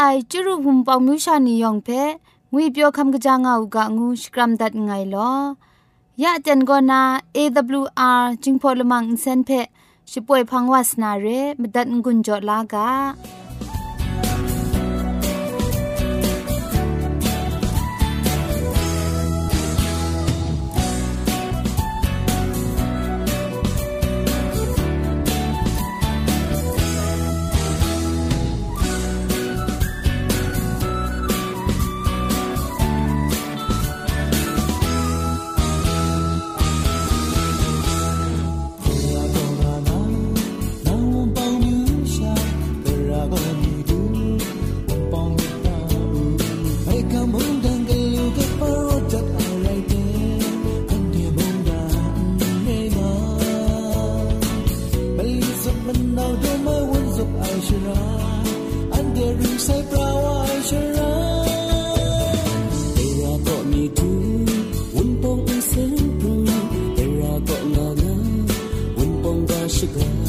ไอจุรุภุมปองมิวชานียองเพงุยเปียวคำกะจางเอากะงูสกรัมดัดไงลอยะจันโกนา AWR จิงพอลมังอินเซนเพช่วยพังวาสนาเรมดัดงุนจอลากา ว่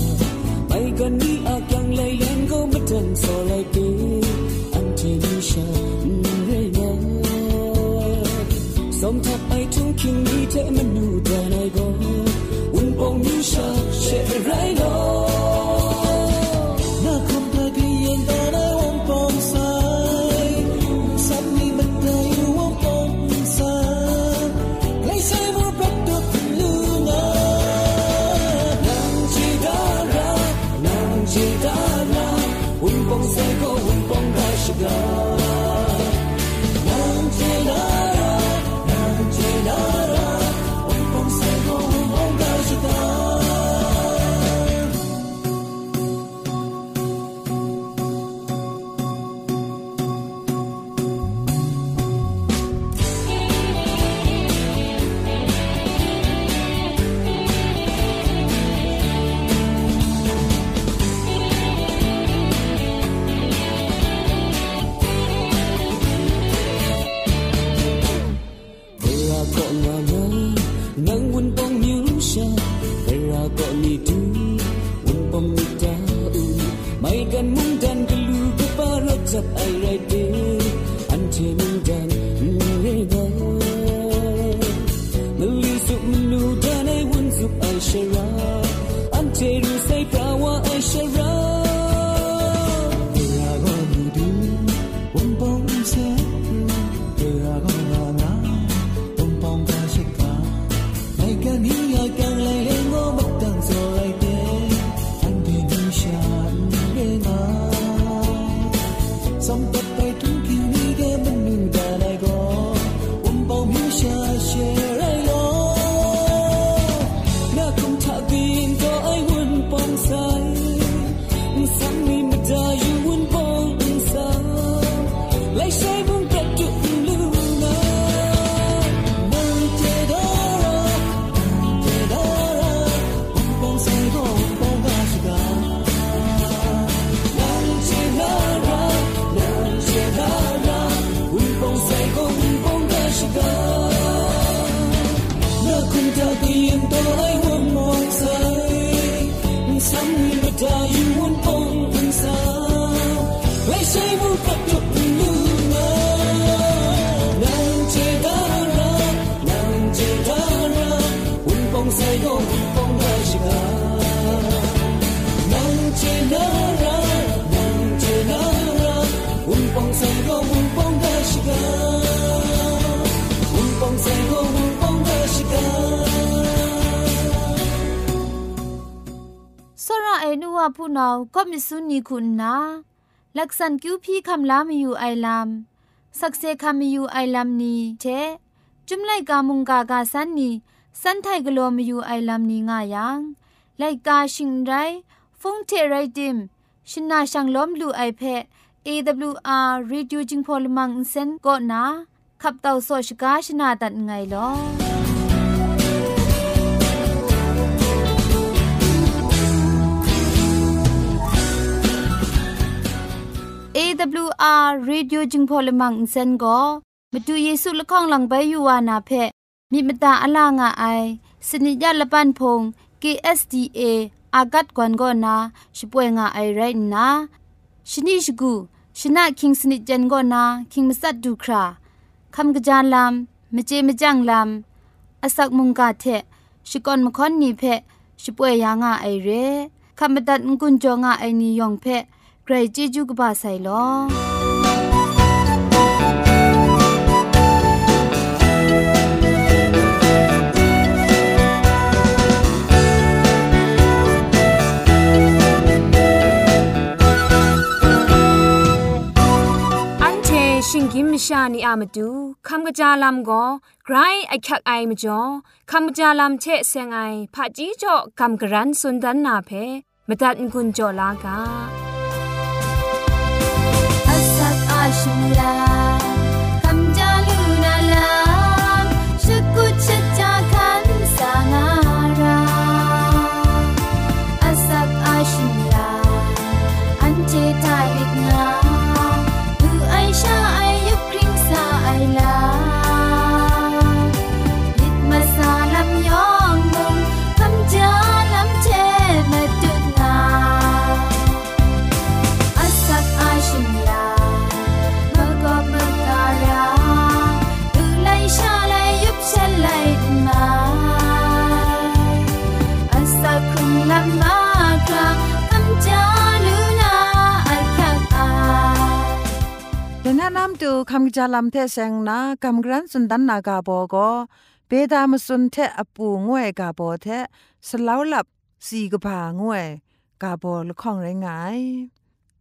าผู้นาก็มิสุนีคุณนาลักษณคิวพี่คำลามีอยู่ไอลามสักเซคำมีอยู่ไอลามนี้เชจุมไลกามุงกากาสันนี สันไทกลัวมาอยู่ไอลำนี้ง่ายังไลกาชิงไรฟงเทไรดิมชินาชังล้อมลูไอเพะ AWR Reducing Polymer Insen ก็นาขับเต่าโซชกาชนาตัดไงลอ AWR Radio จึงพอลมังอินเซนก็มาดูเยซูละข้องหลังใบยูวานาเพ มีมตาอลางอไอสนิยาละปันพง KSDA อากัดกวนก็นาช่วยงาไอไรนะชนิชกูชนะคิงสนิจันก็นาคิงมัสัดดูคราคำกระจานลำมเจมจังลำอาศักมุงกาเทชิกอนมคอนนีเพช่วยยางาไอเรคำบัดงกุนจงาไอนิยองเพใครจีจูกบาไซลอ ชิงกิมชานีอามาดูคำกระจาลำก็ไกรไอคักไอมาจ่อคำกระจาลำเชะเซงไอผาจีจ่อคำกระรันสุน ดูคำจาลำเทเซงนากำกรันสุนดันนากาโบก็เปดามสุนเทอปูงวยกาโบเทสลาวลับสีกผางวยกาโบละข้องไรงาย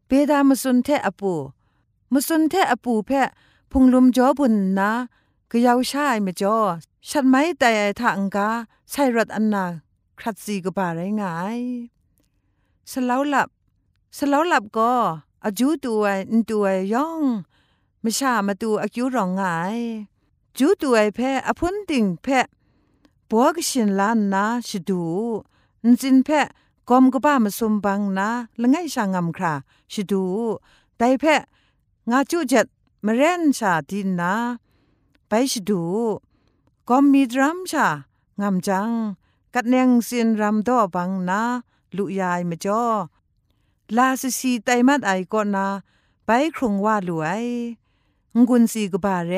เปดามสุนเทอปูมสุนเทอปูเพพุงลุมจอบุญนะก็ยาวชายไม่จอฉันไม่แต่ทางกาใช่รถอันนาครัดสีกบาไรงายสลาวลับสลาวลับก็อาจูตัวอินตัวย่อง มชามาตูอากิวรองไงจูตัวไอเพอพุนติงเพปัวกชินลานนาชิดูนจินเพกอมกบ้ามาสมบังนาละไงชางำคราชิดูไดเพงาจูจ็ดมาเรนชาดินนาไปชิดูกอมมีดรัมชางำจัง กัดเนงสินรำดอบังนาลุยายมาจ่อลาสสีไตมัดไอก่อนนาไปครงว่าลวย งุนสีกบาเร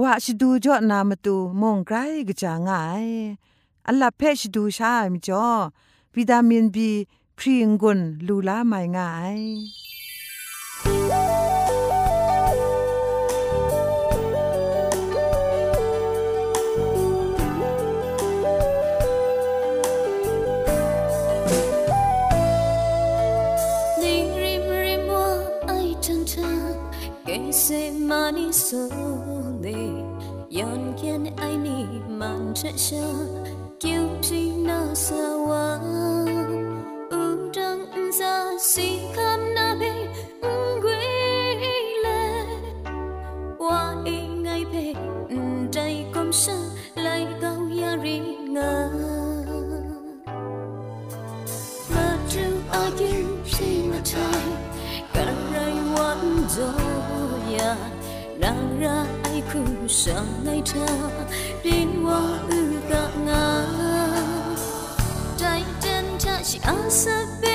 ว่าชดูจอนามตูมงไกรกจางายอัลลาเพชดูชามิจ่อวิตามินบี พรีงกุนลูลาไม่ง่าย 많이 서네 연기한 아이니 만져서 기억이 나서 와 우정 자 시간 나비 응귀래 와 ngay về đây công sơ lại gạo ya ri ngờ mà trừ ai kiếm xin là trai cả rai quan rồi ya. 让那爱哭上来他，令我无法啊，在真假是阿萨贝。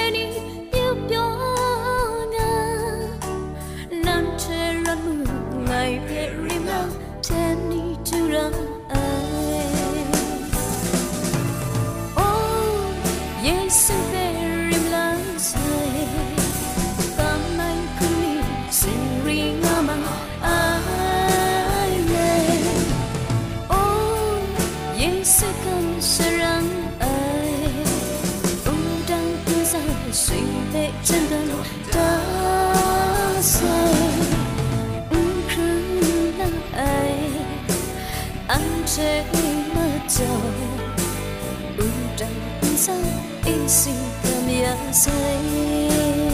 chết mất rồi Bừng trăng sao in xin cầm ya say.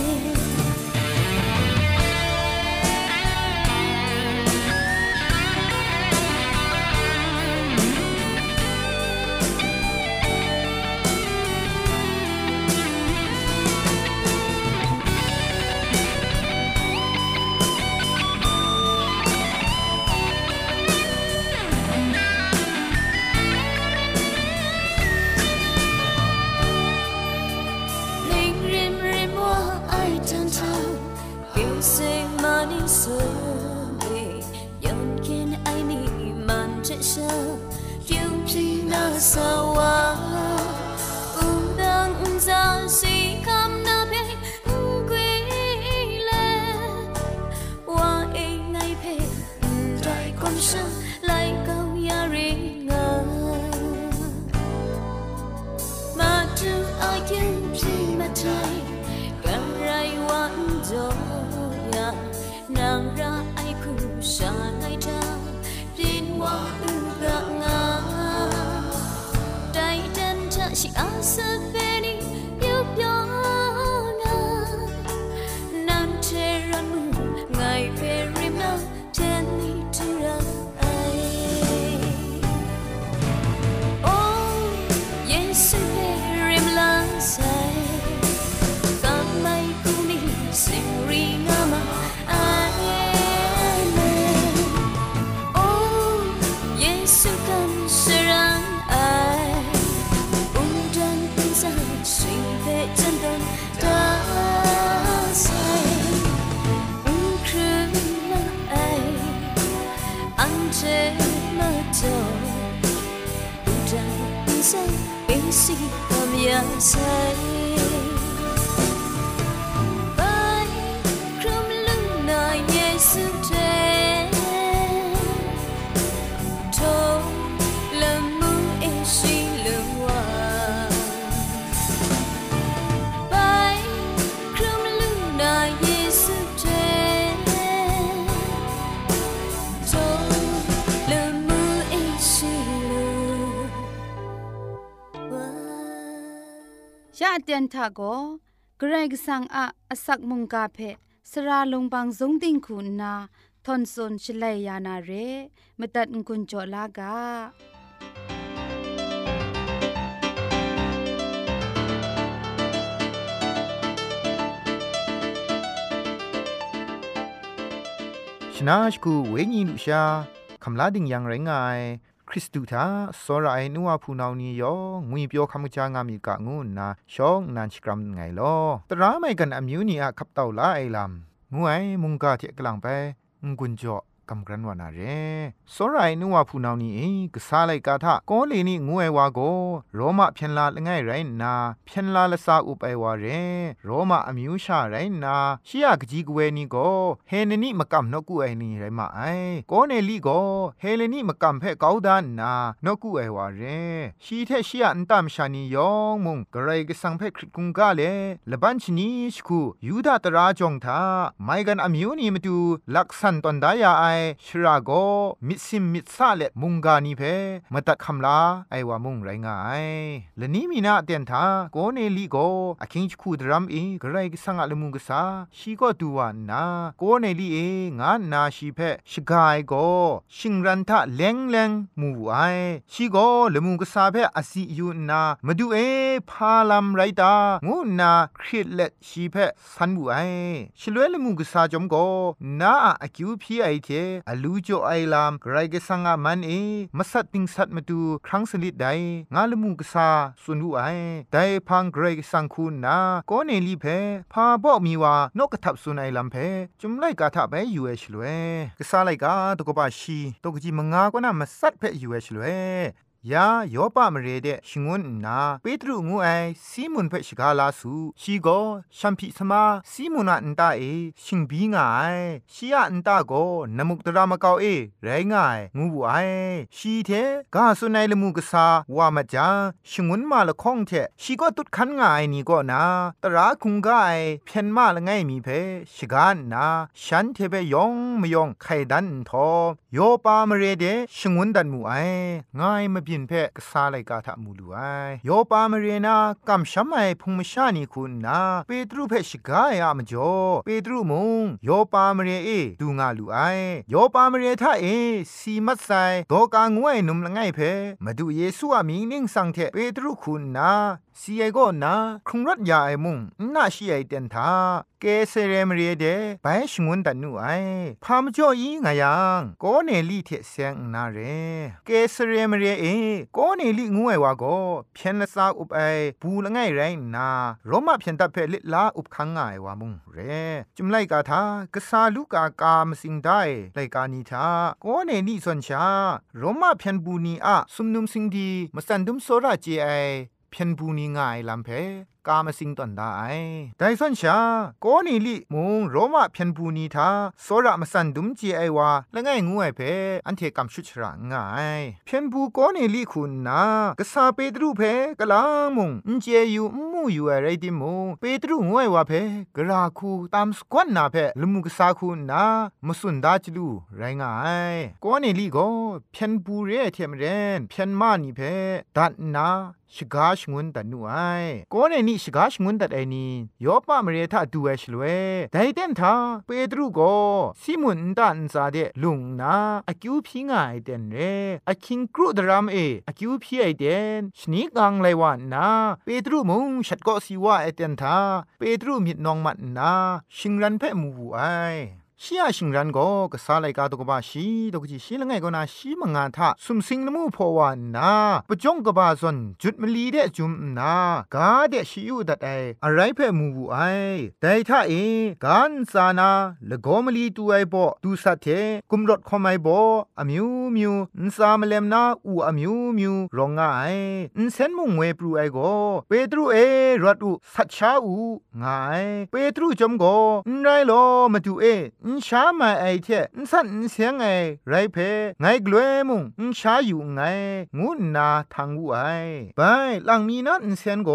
biển xanh เตียนทาโกเกรกสังอะอสักมุงกาเพสราลงบางสงติงคุณนาทอนซนชลัยยานาเรมตัดกุญจลากาชนะชกูเวญีลุชาคำลาดิงยังไรงาย ริสตูธาสรายนัวพูนาวนียองุยเปียวคำจางามีกางูนาชองนันชกรัมไงลอตราไม่กันอมิวนีอะขับเต่าลาไอลำงวยมุงกาเทกลังเป้งุนจว กาเทกลังไปงกุนจ่อกำกรันวานาเรสรายนัวพูนาวนีเอกษาไลกาทะกอเลนี่งวยวาโกโรมาเพียนลาละไงไรนาเพียนลาละซาอุไปวาเรโรมาอมิวชาไรนาชิยากจีกเวนี่โกเฮนนี่มากำนกุไอนี่ไรมาไอกอเนลีโกเฮเลนี่มากำเพกาวดานนานกุไอวาเรชีเทชิยอันตามชานียองมุงกระไรก็สังเพคริกกุงกาเลละบันชนีชคูยูดาตราจงทาไม่กันอมิวนี่มาดูลักษันตอนดายาไอ ชราโกมิดซิมมิซาเลมุงกานีเพมาตัดคำลาไอว่ามุงไรงายและนี้มีนาเตียนทาโกเนลีโกอคิงคูดรัมเอกระไรกสังอะลมุงกษาชีก็ดูวานาโกเนลีเองานนาชีเพชกายโกชิงรันทะเลงเลงมูไอชีโกลมุงกษาเพอสิยูนามาดูเอพาลัมไรตางูนาคริตเลชีเพสันบูไอชลเวลมุงกษาจอมโกนาอคิวพีไอเทอลูจ่อไอลามไรกสังอามันเอมาสัตติงสัตมาดูครั้งสลิดใดงาลมุงกษาสุนดูไอไดพังไกรก็สังคูนาโกเนลีเพพาบอกมีว่านกกระทับสุนไอลามเพจุมไลกาทะไปอยู่เอชลวยกษาไลกาตกบาชีตกจีมงากว่านามาสัตเพอยู่เอชลวย ยาโยปามเรเดชิงวนนาเปตรุงูไอซีมุนเพชกาลาสูชีโกชัมพิสมาซีมุนาอันตาเอชิงบีงายชียอันตาโกนมุกตรามะกาวเอไรงายงูบุไอชีเทกาสุนัยละมูกษาวามาจาชิงวนมาละข้องเทชีก็ตุดคันงายนี่ก็นาตราคุงกายเพียนมาละไงมีเพชกานนาฉันเทเปยองมยองไขดันทอโยปามเรเดชิงวนดันมูไอง่ายมาเพกซาไลกาทะมูลูไอโยปามเรนากำช้ำไอพุงมชานีคุณนาเปตรูเพชกายามจ่อเปตรูมุงโยปามเรเอดูงาลูไอโยปามเรทาเอสีมัดไซโตกางวยนุมละไงเพมาดูเยซูอามีนิงสังเทเปตรูคุณนาซีไอโก็นาครุงรัถยาไอมุงน่าชีไอเต็นทาเกเซเรมเรเดไปชงวนตันนูไอพามจ่ออีงายังก็เนลี่เทเซงนาเรเกเซเรมเรเอก็เนลี่งูไอวาก็เพียนละซาอุปไอบูละไงไรนาโรมาเพียนตัพเพลิลาอุปคังไงวามุงเรจุมไลกาทากษาลูกากามสิงได้ไลกานีทาก็เนลี่ส่นชาโรมาเพียนบูนีอาสุมนุมสิงดีมสันดุมโซราเจไอ เพียนบูนีง่ายลำเพกามสิงตันได้ไดสันชาโกนี่ลิมุงโรมาเพียนบูนีทาโซระมาสันดุมจีไอวาละไงงูไอเพอันเทกำชุดชระง่ายเพียนบูโกนี่ลิคุณนากษาเปตรูเพกะลามุงอินเจยูมูอยู่อะไรดิมุงเปตรูงูไอวาเพกราคูตามสกวนนาเพลมุกษาคุณนามสุนดาจลูไรง่ายโกนี่ลิโกเพียนบูเรเทมเรนเพียนมานีเพดัดนา ชกาชงวนตันนูไอโกเนนี่ชกาชงวนตัดไอนี่ยอปะมเรทาดูเอชลเวไดเต็นทาเปตรูโกซิมุนตันซาเดลุงนาอคิวพิงไอเดนเรอคิงกรูดรามเออคิวพีไอเดนชนิกังไลวานนาเปตรูมุงชัดก็สิว่าไอเดนทาเปตรูมิดนองมัดนาชิงรันเพ่มูไอ ชียชิงรันก็กษาไลกาตกบาชีตกจีชีละไงก็นาชีมงาทะสุมสิงนมูพอวานนาปจงกบาซอนจุดมลีเดจุมนากาเดชิยูดัดไออะไรเพ่มูบูไอแต่ถ้าเอกันซานาละโกมลีตูไอปอดูสัตเทกุมรถคอมไอปออมิวมิวนซามเลมนาอูอมิวมิวรองงไอนเซนมุงเวปรูไอโกเปโตรเอรถอูสัตชาอูงายเปโตรจอมโกนไรโลมาดูเอนชามาไอเทนสันนเสียงไอไรเพไงกลัวมุงนชาอยู่ไงงูนาทางวูไอไปหลังมีนันเสียงโก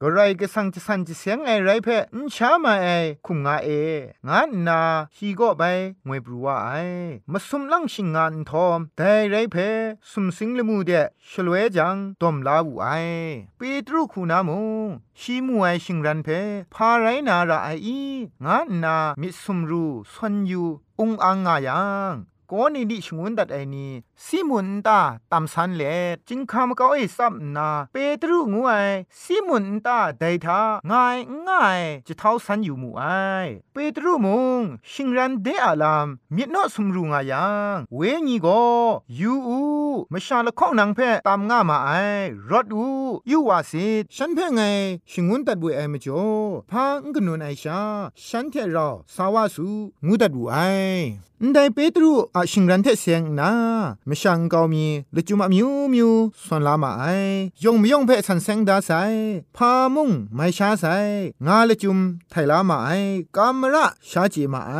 ก็ไรก็สังจะสันจะเสียงไอไรเพนชามาไอคุงงาเองานนาฮีก็ไปงวยปรัวไอมาสุมลังชิงงานทอมแต่ไรเพสุมสิงละมูเดชลเวจังตอมลาวไอเปตรุคูนามุงชีมวยชิงรันเพพาไรนาราไออีงานนามิสุมรูซอนยูอุงอังงายัง ก็นี่ดิชงวนดัดไอนี่ซิมุนตาตำสันเลจิงคำก็ไอซับนาเปตรูงูไอซิมุนตาไดทาง่ายง่ายจะเท่าสันอยู่มูไอเปตรูมงชิงรันเดอาลามมีนอสมรูงายังเวญีโกยูอูมชาละข้องนังเพตามง่ามาไอรถอูยูวาสิฉันเพ่ไงชิงวนตัดบุไอมจ่อพางกนุนไอชาฉันเทราสาวาสูงูตัดบุไอไดเปตรูอาชิงรันเทเสียงนาไม่ช่างเกามีละจุมามิวมิวส่วนลามาไอยงไม่ยงเพ่สันเซงดาไซพามุงไม่ช้าไซงาละจุมไทลามาไอกามระชาจีมาไอ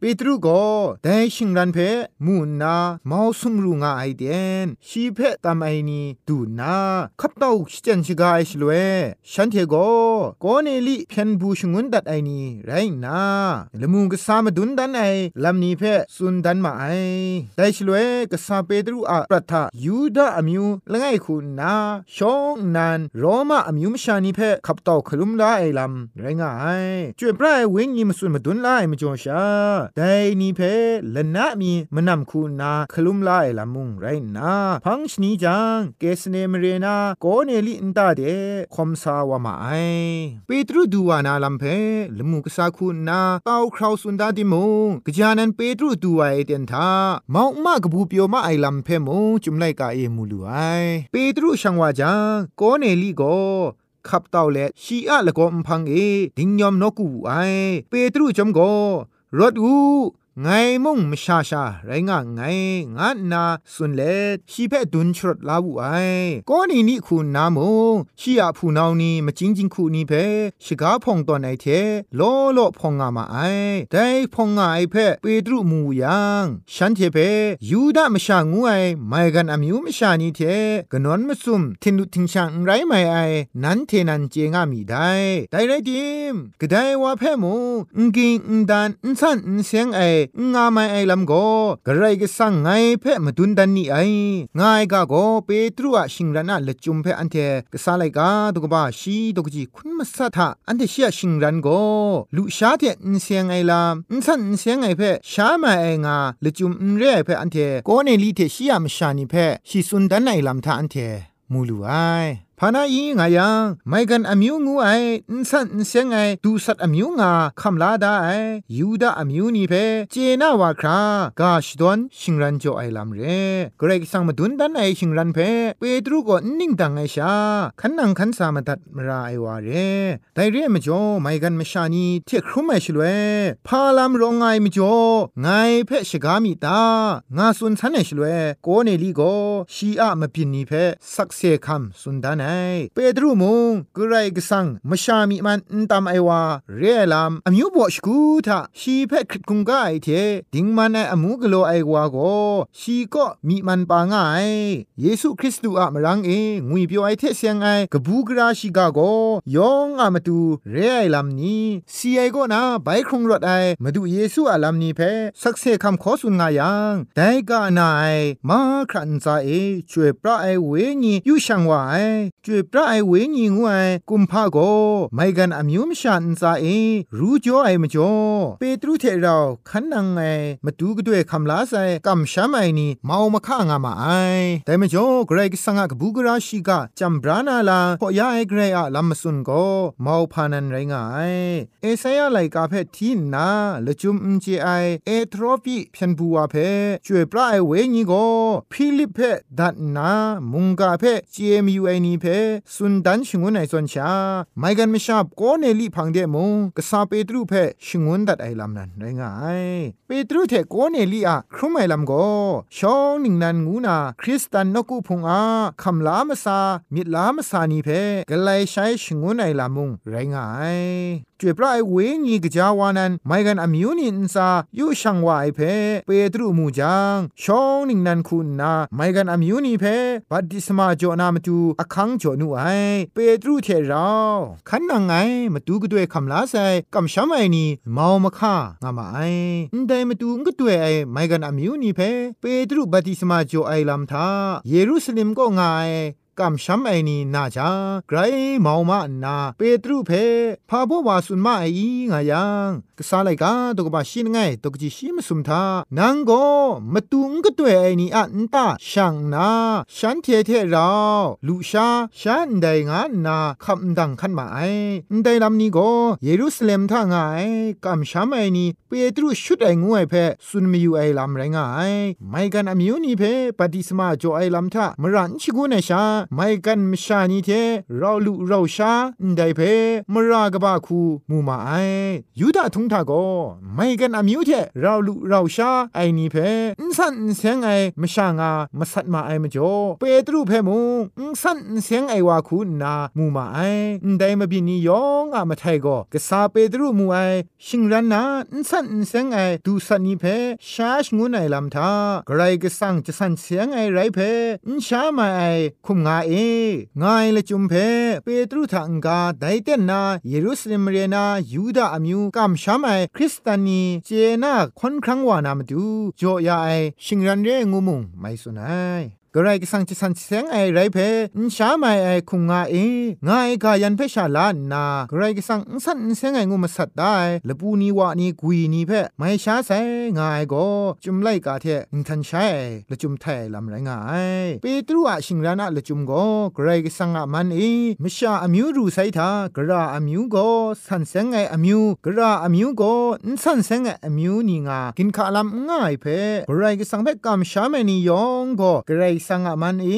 เปตรูก็ได้ชิงรันเพมูนาเมาสุมรูงาไอเดนชีเพตามไอนีดูนาขับเต้าชิจันชิกาไอชลเวฉันเทโกโกเนลิเพียนบูชงุนดัดไอนีไรนาละมุงก็สามาดุนดันไอลำนี้เพสุนดันมาไอได้ชลเวกษาเปตรูอะปรัทายูดาอมิวละไงคุณนาชองนันโรมาอมิวมชานีเพขับตอกคลุมลาไอลำไรงายจวยปลายเวงยิมสุนมาดุนลาไอมจงชาแต่นี่เพละนะมีมนำคุณนาคลุมลาไอลำมุงไรนาพังชนีจังเกสเนมเรนาโกเนลินตาเดคอมสาวามาไอเปตรูดูวานาลำเพละมุกษาคุณนาเต้าคราวสุนดาดิมงกจานันเปตรูดูไอเดนทาเมามากบูเปียวมาไอลำเพมงจุมไลกาเอมูลูไอเปตรูช่างว่าจังโกเนลีโกขับเต่าและชีอะละก็มพังเอดิงยอมนกูไอเปตรูจอมโกรถอู ไงมุ่งมชาชาไรงะไงงะนาสุนเลชีเพดุนชรดลาวูไอก็นี่นี่คูนาโมชียผู้นานี่มาจริงจริงคูนี่เพชิกาพงตอนไอเทโลโลพงงามาไอได้พงงาไอเพเปตรุมูยังฉันเทเพยูดามชางูไอไม่กันอามิวมชานี่เทกนอนมซุมทินดุทิงชังไรไม่ไอนันเทนันเจงามีได้ได้ไรดิมก็ได้ว่าเพมูงกิงงดันงสันงเสียงไองาไม่ไอลำโกกระไรก็สั่งไงเพ่มาดุนดันนี่ไอง่ายกะโกเปตรุอะชิงรันอะละจุมเพ่อันเทก็ซาไลกาตุกบาชีตุกจีคุณมัสทะอันเทเชียชิงรันโกลุชาเทงเสียงไอลำงสันเสียงไอเพ่ชามาไองาละจุมงเร่เพ่อันเทโกเนลีเทชียมชานิเพ่ชีสุนดันไอลำทาอันเทมูลูไอ พานาอีงายังไม่กันอมิวงูไออินสันอินเซงไอดูสัตอมิวงาคำลาดาไอยูดาอมิวนี่เพเจนาวาครากาชดอนชิงรันโจไอลำเรกรกสังมาดุนดันไอชิงรันเพเปตรูก็นิ่งดังไอชาขันนังขันสามาตัดมราไอวาเรไดเรมจ่อไม่กันมชานีเทียครุมไอชลเวพาลามรองไงมจ่อไงเพชกามีตางาสุนทันไอชลเวโกเนลีโกชีอะมาปินนีเพสักเซคัมสุนดานเปดรูมงกไรกสังมชามีมันนตามไอวาเรลามอมิวบอชกูทาชีเพคคุงกไอเทดิงมันไออมูกโลไอวาโกชีก็มีมันปางายเยซูคริสต์อะมรังเองุยเปียวไอเทเสียงไอกบูกราชิกาโกยองอะมาตูเรไอลามนี้ซีไอก็นาไบคงรถไอมาดูเยซูอะลามนี้เพสักเซคำขอสุนงายังแต่กานาไอมาครันซาเอช่วยพระไอเวญียูชังวาไอช่วยพระไอเวญีงวยกุมภาโกไม่กันอมิวมชันซาเอรู้จ่อไอมจ่อเปตรุเทเราขันนังไงมาดูก็ด้วยคำลาใส่กำช้ำไอนี่เมามาข้างามาไอแต่มจ่อเกรกสังกบูกราชิกาจำบรานาลาพอยาไอเกรอะลำมสุนโกเมาพานันไรงายเอเซยาไลกาเพทีนาเทสุนดันชงวนไอซอนชาไม่กันไม่ชอบก็เนลีพังเดมงกษาเปตรูเพชงวนดัดไอลำนั้นไรง่ายเปตรูเทก็เนลีอะครุมไอลำก็ชองหนึ่งนันงูนา คริสตันนกูพงอาคำลามซามิดลามซานีเพกไลใช้ชงวนไอลำมุงไรง่าย จวยพระไอเวงีกจาวานันไม่กันอมิวนินซายูชังวาไอเพเปตรูมูจังชองนิงนันคุณนาไม่กันอมิวนีเพบัดดิสมาจอนามตูอคังจอนูไอเปตรูเทเราขันนังไงมาดูก็ด้วยคำลาใส่กำช้ำไอนี่เมามาค่างามาไอได้มาดูก็ด้วยไอไม่กันอมิวนีเพเปตรูบัดดิสมาจอไอลำทาเยรูซาเล็มก็ง่าย กำช้ำไอนี่นาจาไกรเมามานาเปตรูเพพาบวาสุนมาไอง่ายังกษาไลกาตกบาชินไงตกจิชิมสุมทานังโกมาตุงก็ตัวไอนี่อันตาช่างนาฉันเทเทเราลูชาฉันได้งานนาคำดังขันมาไอได้ลำนี้โกเยรูซาเล็มท่างายกำช้ำไอนี่เปตรูชุดไองวยเพสุนมีอยู่ไอลำไรงายไม่กันอมิวนี่เพปฏิสมาจ่อไอลำท่ามรันชิกุนชาไม่กันมชานีเทเราลุเราชาได้เพมรากบาคูมูมาไอยูดาทุงทาโกไม่กันอามิวเทเราลุเราชาไอนี่เพอินสันเสียงไอมชางามสัตมาไอมจ่อเปตรูเพมูอินสันเสียงไอวาคูนามูมาไอได้มาบินียองอะมาไทโกกษาเปตรูมูไอชิงรันนาอินสันเสียงไอดูสันนีเพชาชงูไอลำทากรก็สังจะสันเสียงไอไรเพอินชามาไอคุมงาเองายละจุมเพเปตรุทังกาไดเตนาเยรูซาเล็มเรนายูดาอมิวกัมชามไอคริสตานีเจนาคอนครั้งวานามดูจ่อยาไอชิงรันเรงูมุงไม่สุนัย กระไรก็สังจะสันเสียงไอไรเพนชาไม่ไอคุงงาเองายกายันเพชาลานนากระไรก็สังสันเสียงไองูมาสัตได้ละปูนีวานีกุยนีเพไม่ช้าใส่งายก็จุมไล่กาเทอินทันใช้ละจุมไทยลำไรงายเปตรูอะชิงรานะละจุมก็กระไรก็สังอะมันเอมชาอมิวรูไซทากระรามิวก็สันเสียงไออมิวกระรามิวก็นสันเสียงไออมิวนีงากินขาลำง่ายเพกระไรก็สังเพกำชาไม่นิยองก็กระไรสังอามันเอ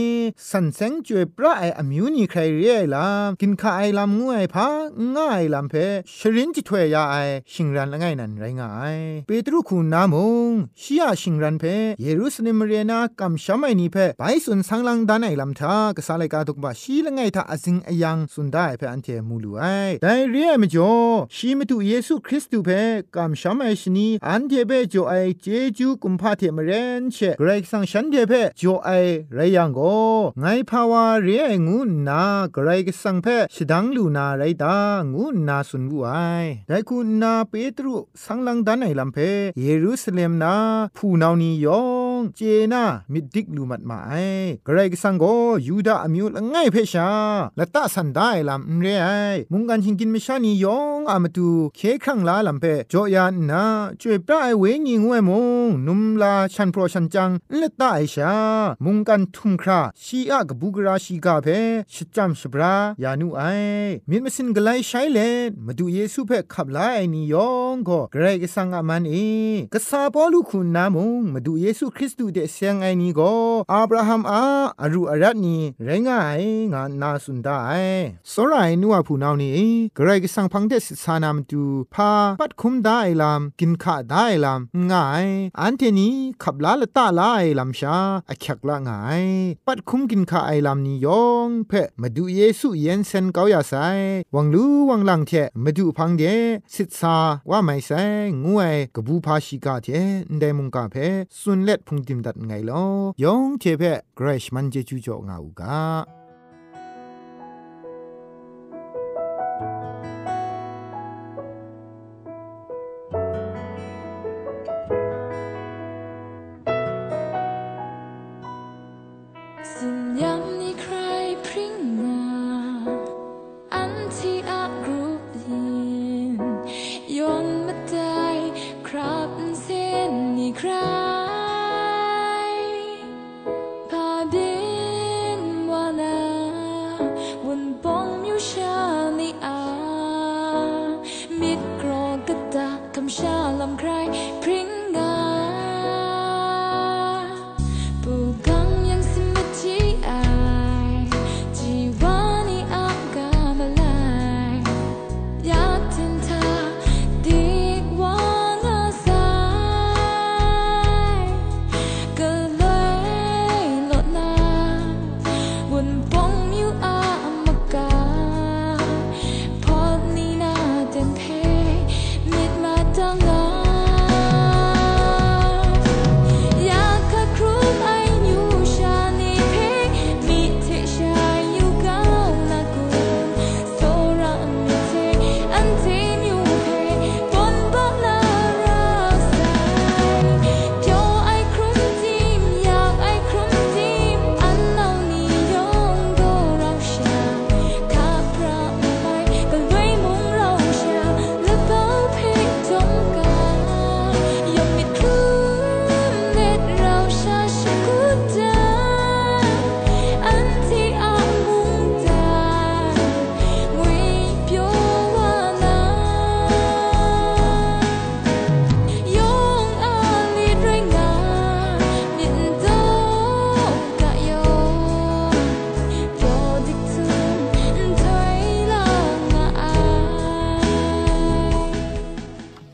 สันเซงจวยพระไออมิวนีใครเรียลามกินข้าไอลำงวยพาง่ายลำเพชรินจิถวยยาไอชิงรันละไงนันไรง่ายเปตรุคุณนามงชียชิงรันเพเยรูซาเล็มเรียนากำชามไอนีเพไปสุนสังลังดานไอลำทากษาเลกาตุกบะชีละไงทาอซิงอยังสุนได้เพอันเทมูลูไอแต่เรียมจ่อชีมตุเยซูคริสต์เพกำชามไอชนีอันเทเบจ่อไอเจจูกุมพาเทมเรนเชเกรกสังฉันเทเพจ่อไอไรยังโกไงภาวาเรียงูนาเกรก็สังเพชดังลูนาไรตางูนาสุนบุไอแต่คุณนาเปตรุสังลังดานไอลำเพเยรูซาเล็มนาผู้นาวนียองเจนามิดดิกลูมัดมาไอเกรก็สังโกยูดาอมิวละไงเพชาละตะสันได้ลำเรไอมุงกันชิงกินไมิชานียองอามาตูเคครั้งลาลำเพจอยานนาช่วยปลายเวงีงวยมงนุมลาชันโปรชันจังละตะไอชามุงกันทุมคราชีอะกบูกราชีกาเพชิจัมชบรายานุไอมิดมสินกไลใช้เลมาดูเยซูเพขับไลาไอนิยองก็เกรกสังอามันเอกษาปอลูคุณนามงมาดูเยซูคริสต์ดูเดเซียงไอนีก็อับราฮัมอาอรูอารัตนีไรงายงานนาสุนได้สรายนัวผู้นาวนี้เกรกสังพังเดสสานามตูพาปัดคุมได้ลามกินข้าได้ลามง่าย อันเทนี้ขับลาละตาลาไอลามชาอคักละงายปัดคุ้มกินข้าไอลำนี้ยองเพมาดูเยซูเย็นเซนเกาอย่าไซวังลูวังลังเทมาดูพังเดสิทธาว่าไม่ไซงวยกบูพาชิกาเทไดมุงกาเพสุนเล็ดพุงติมดัดไงลอยองเทเพเกรชมันเจจูจ่องาอูกา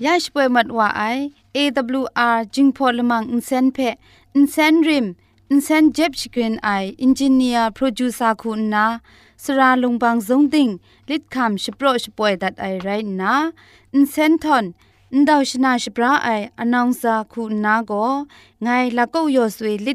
ยาช่วยมัดว่าไอ AWR จิงพอลมังอินเซนเพอินเซนริมอินเซนเจ็บชกรีนไออินจิเนียร์โปรดิวซอร์คุณนาสราลงบางซงติงลิดคำชโปรชป่วยดัดไอไรนะอินเซนทอนอินดาวชนาชปราไออนองซาคุณนาโกไงละก็ยอสวยลิ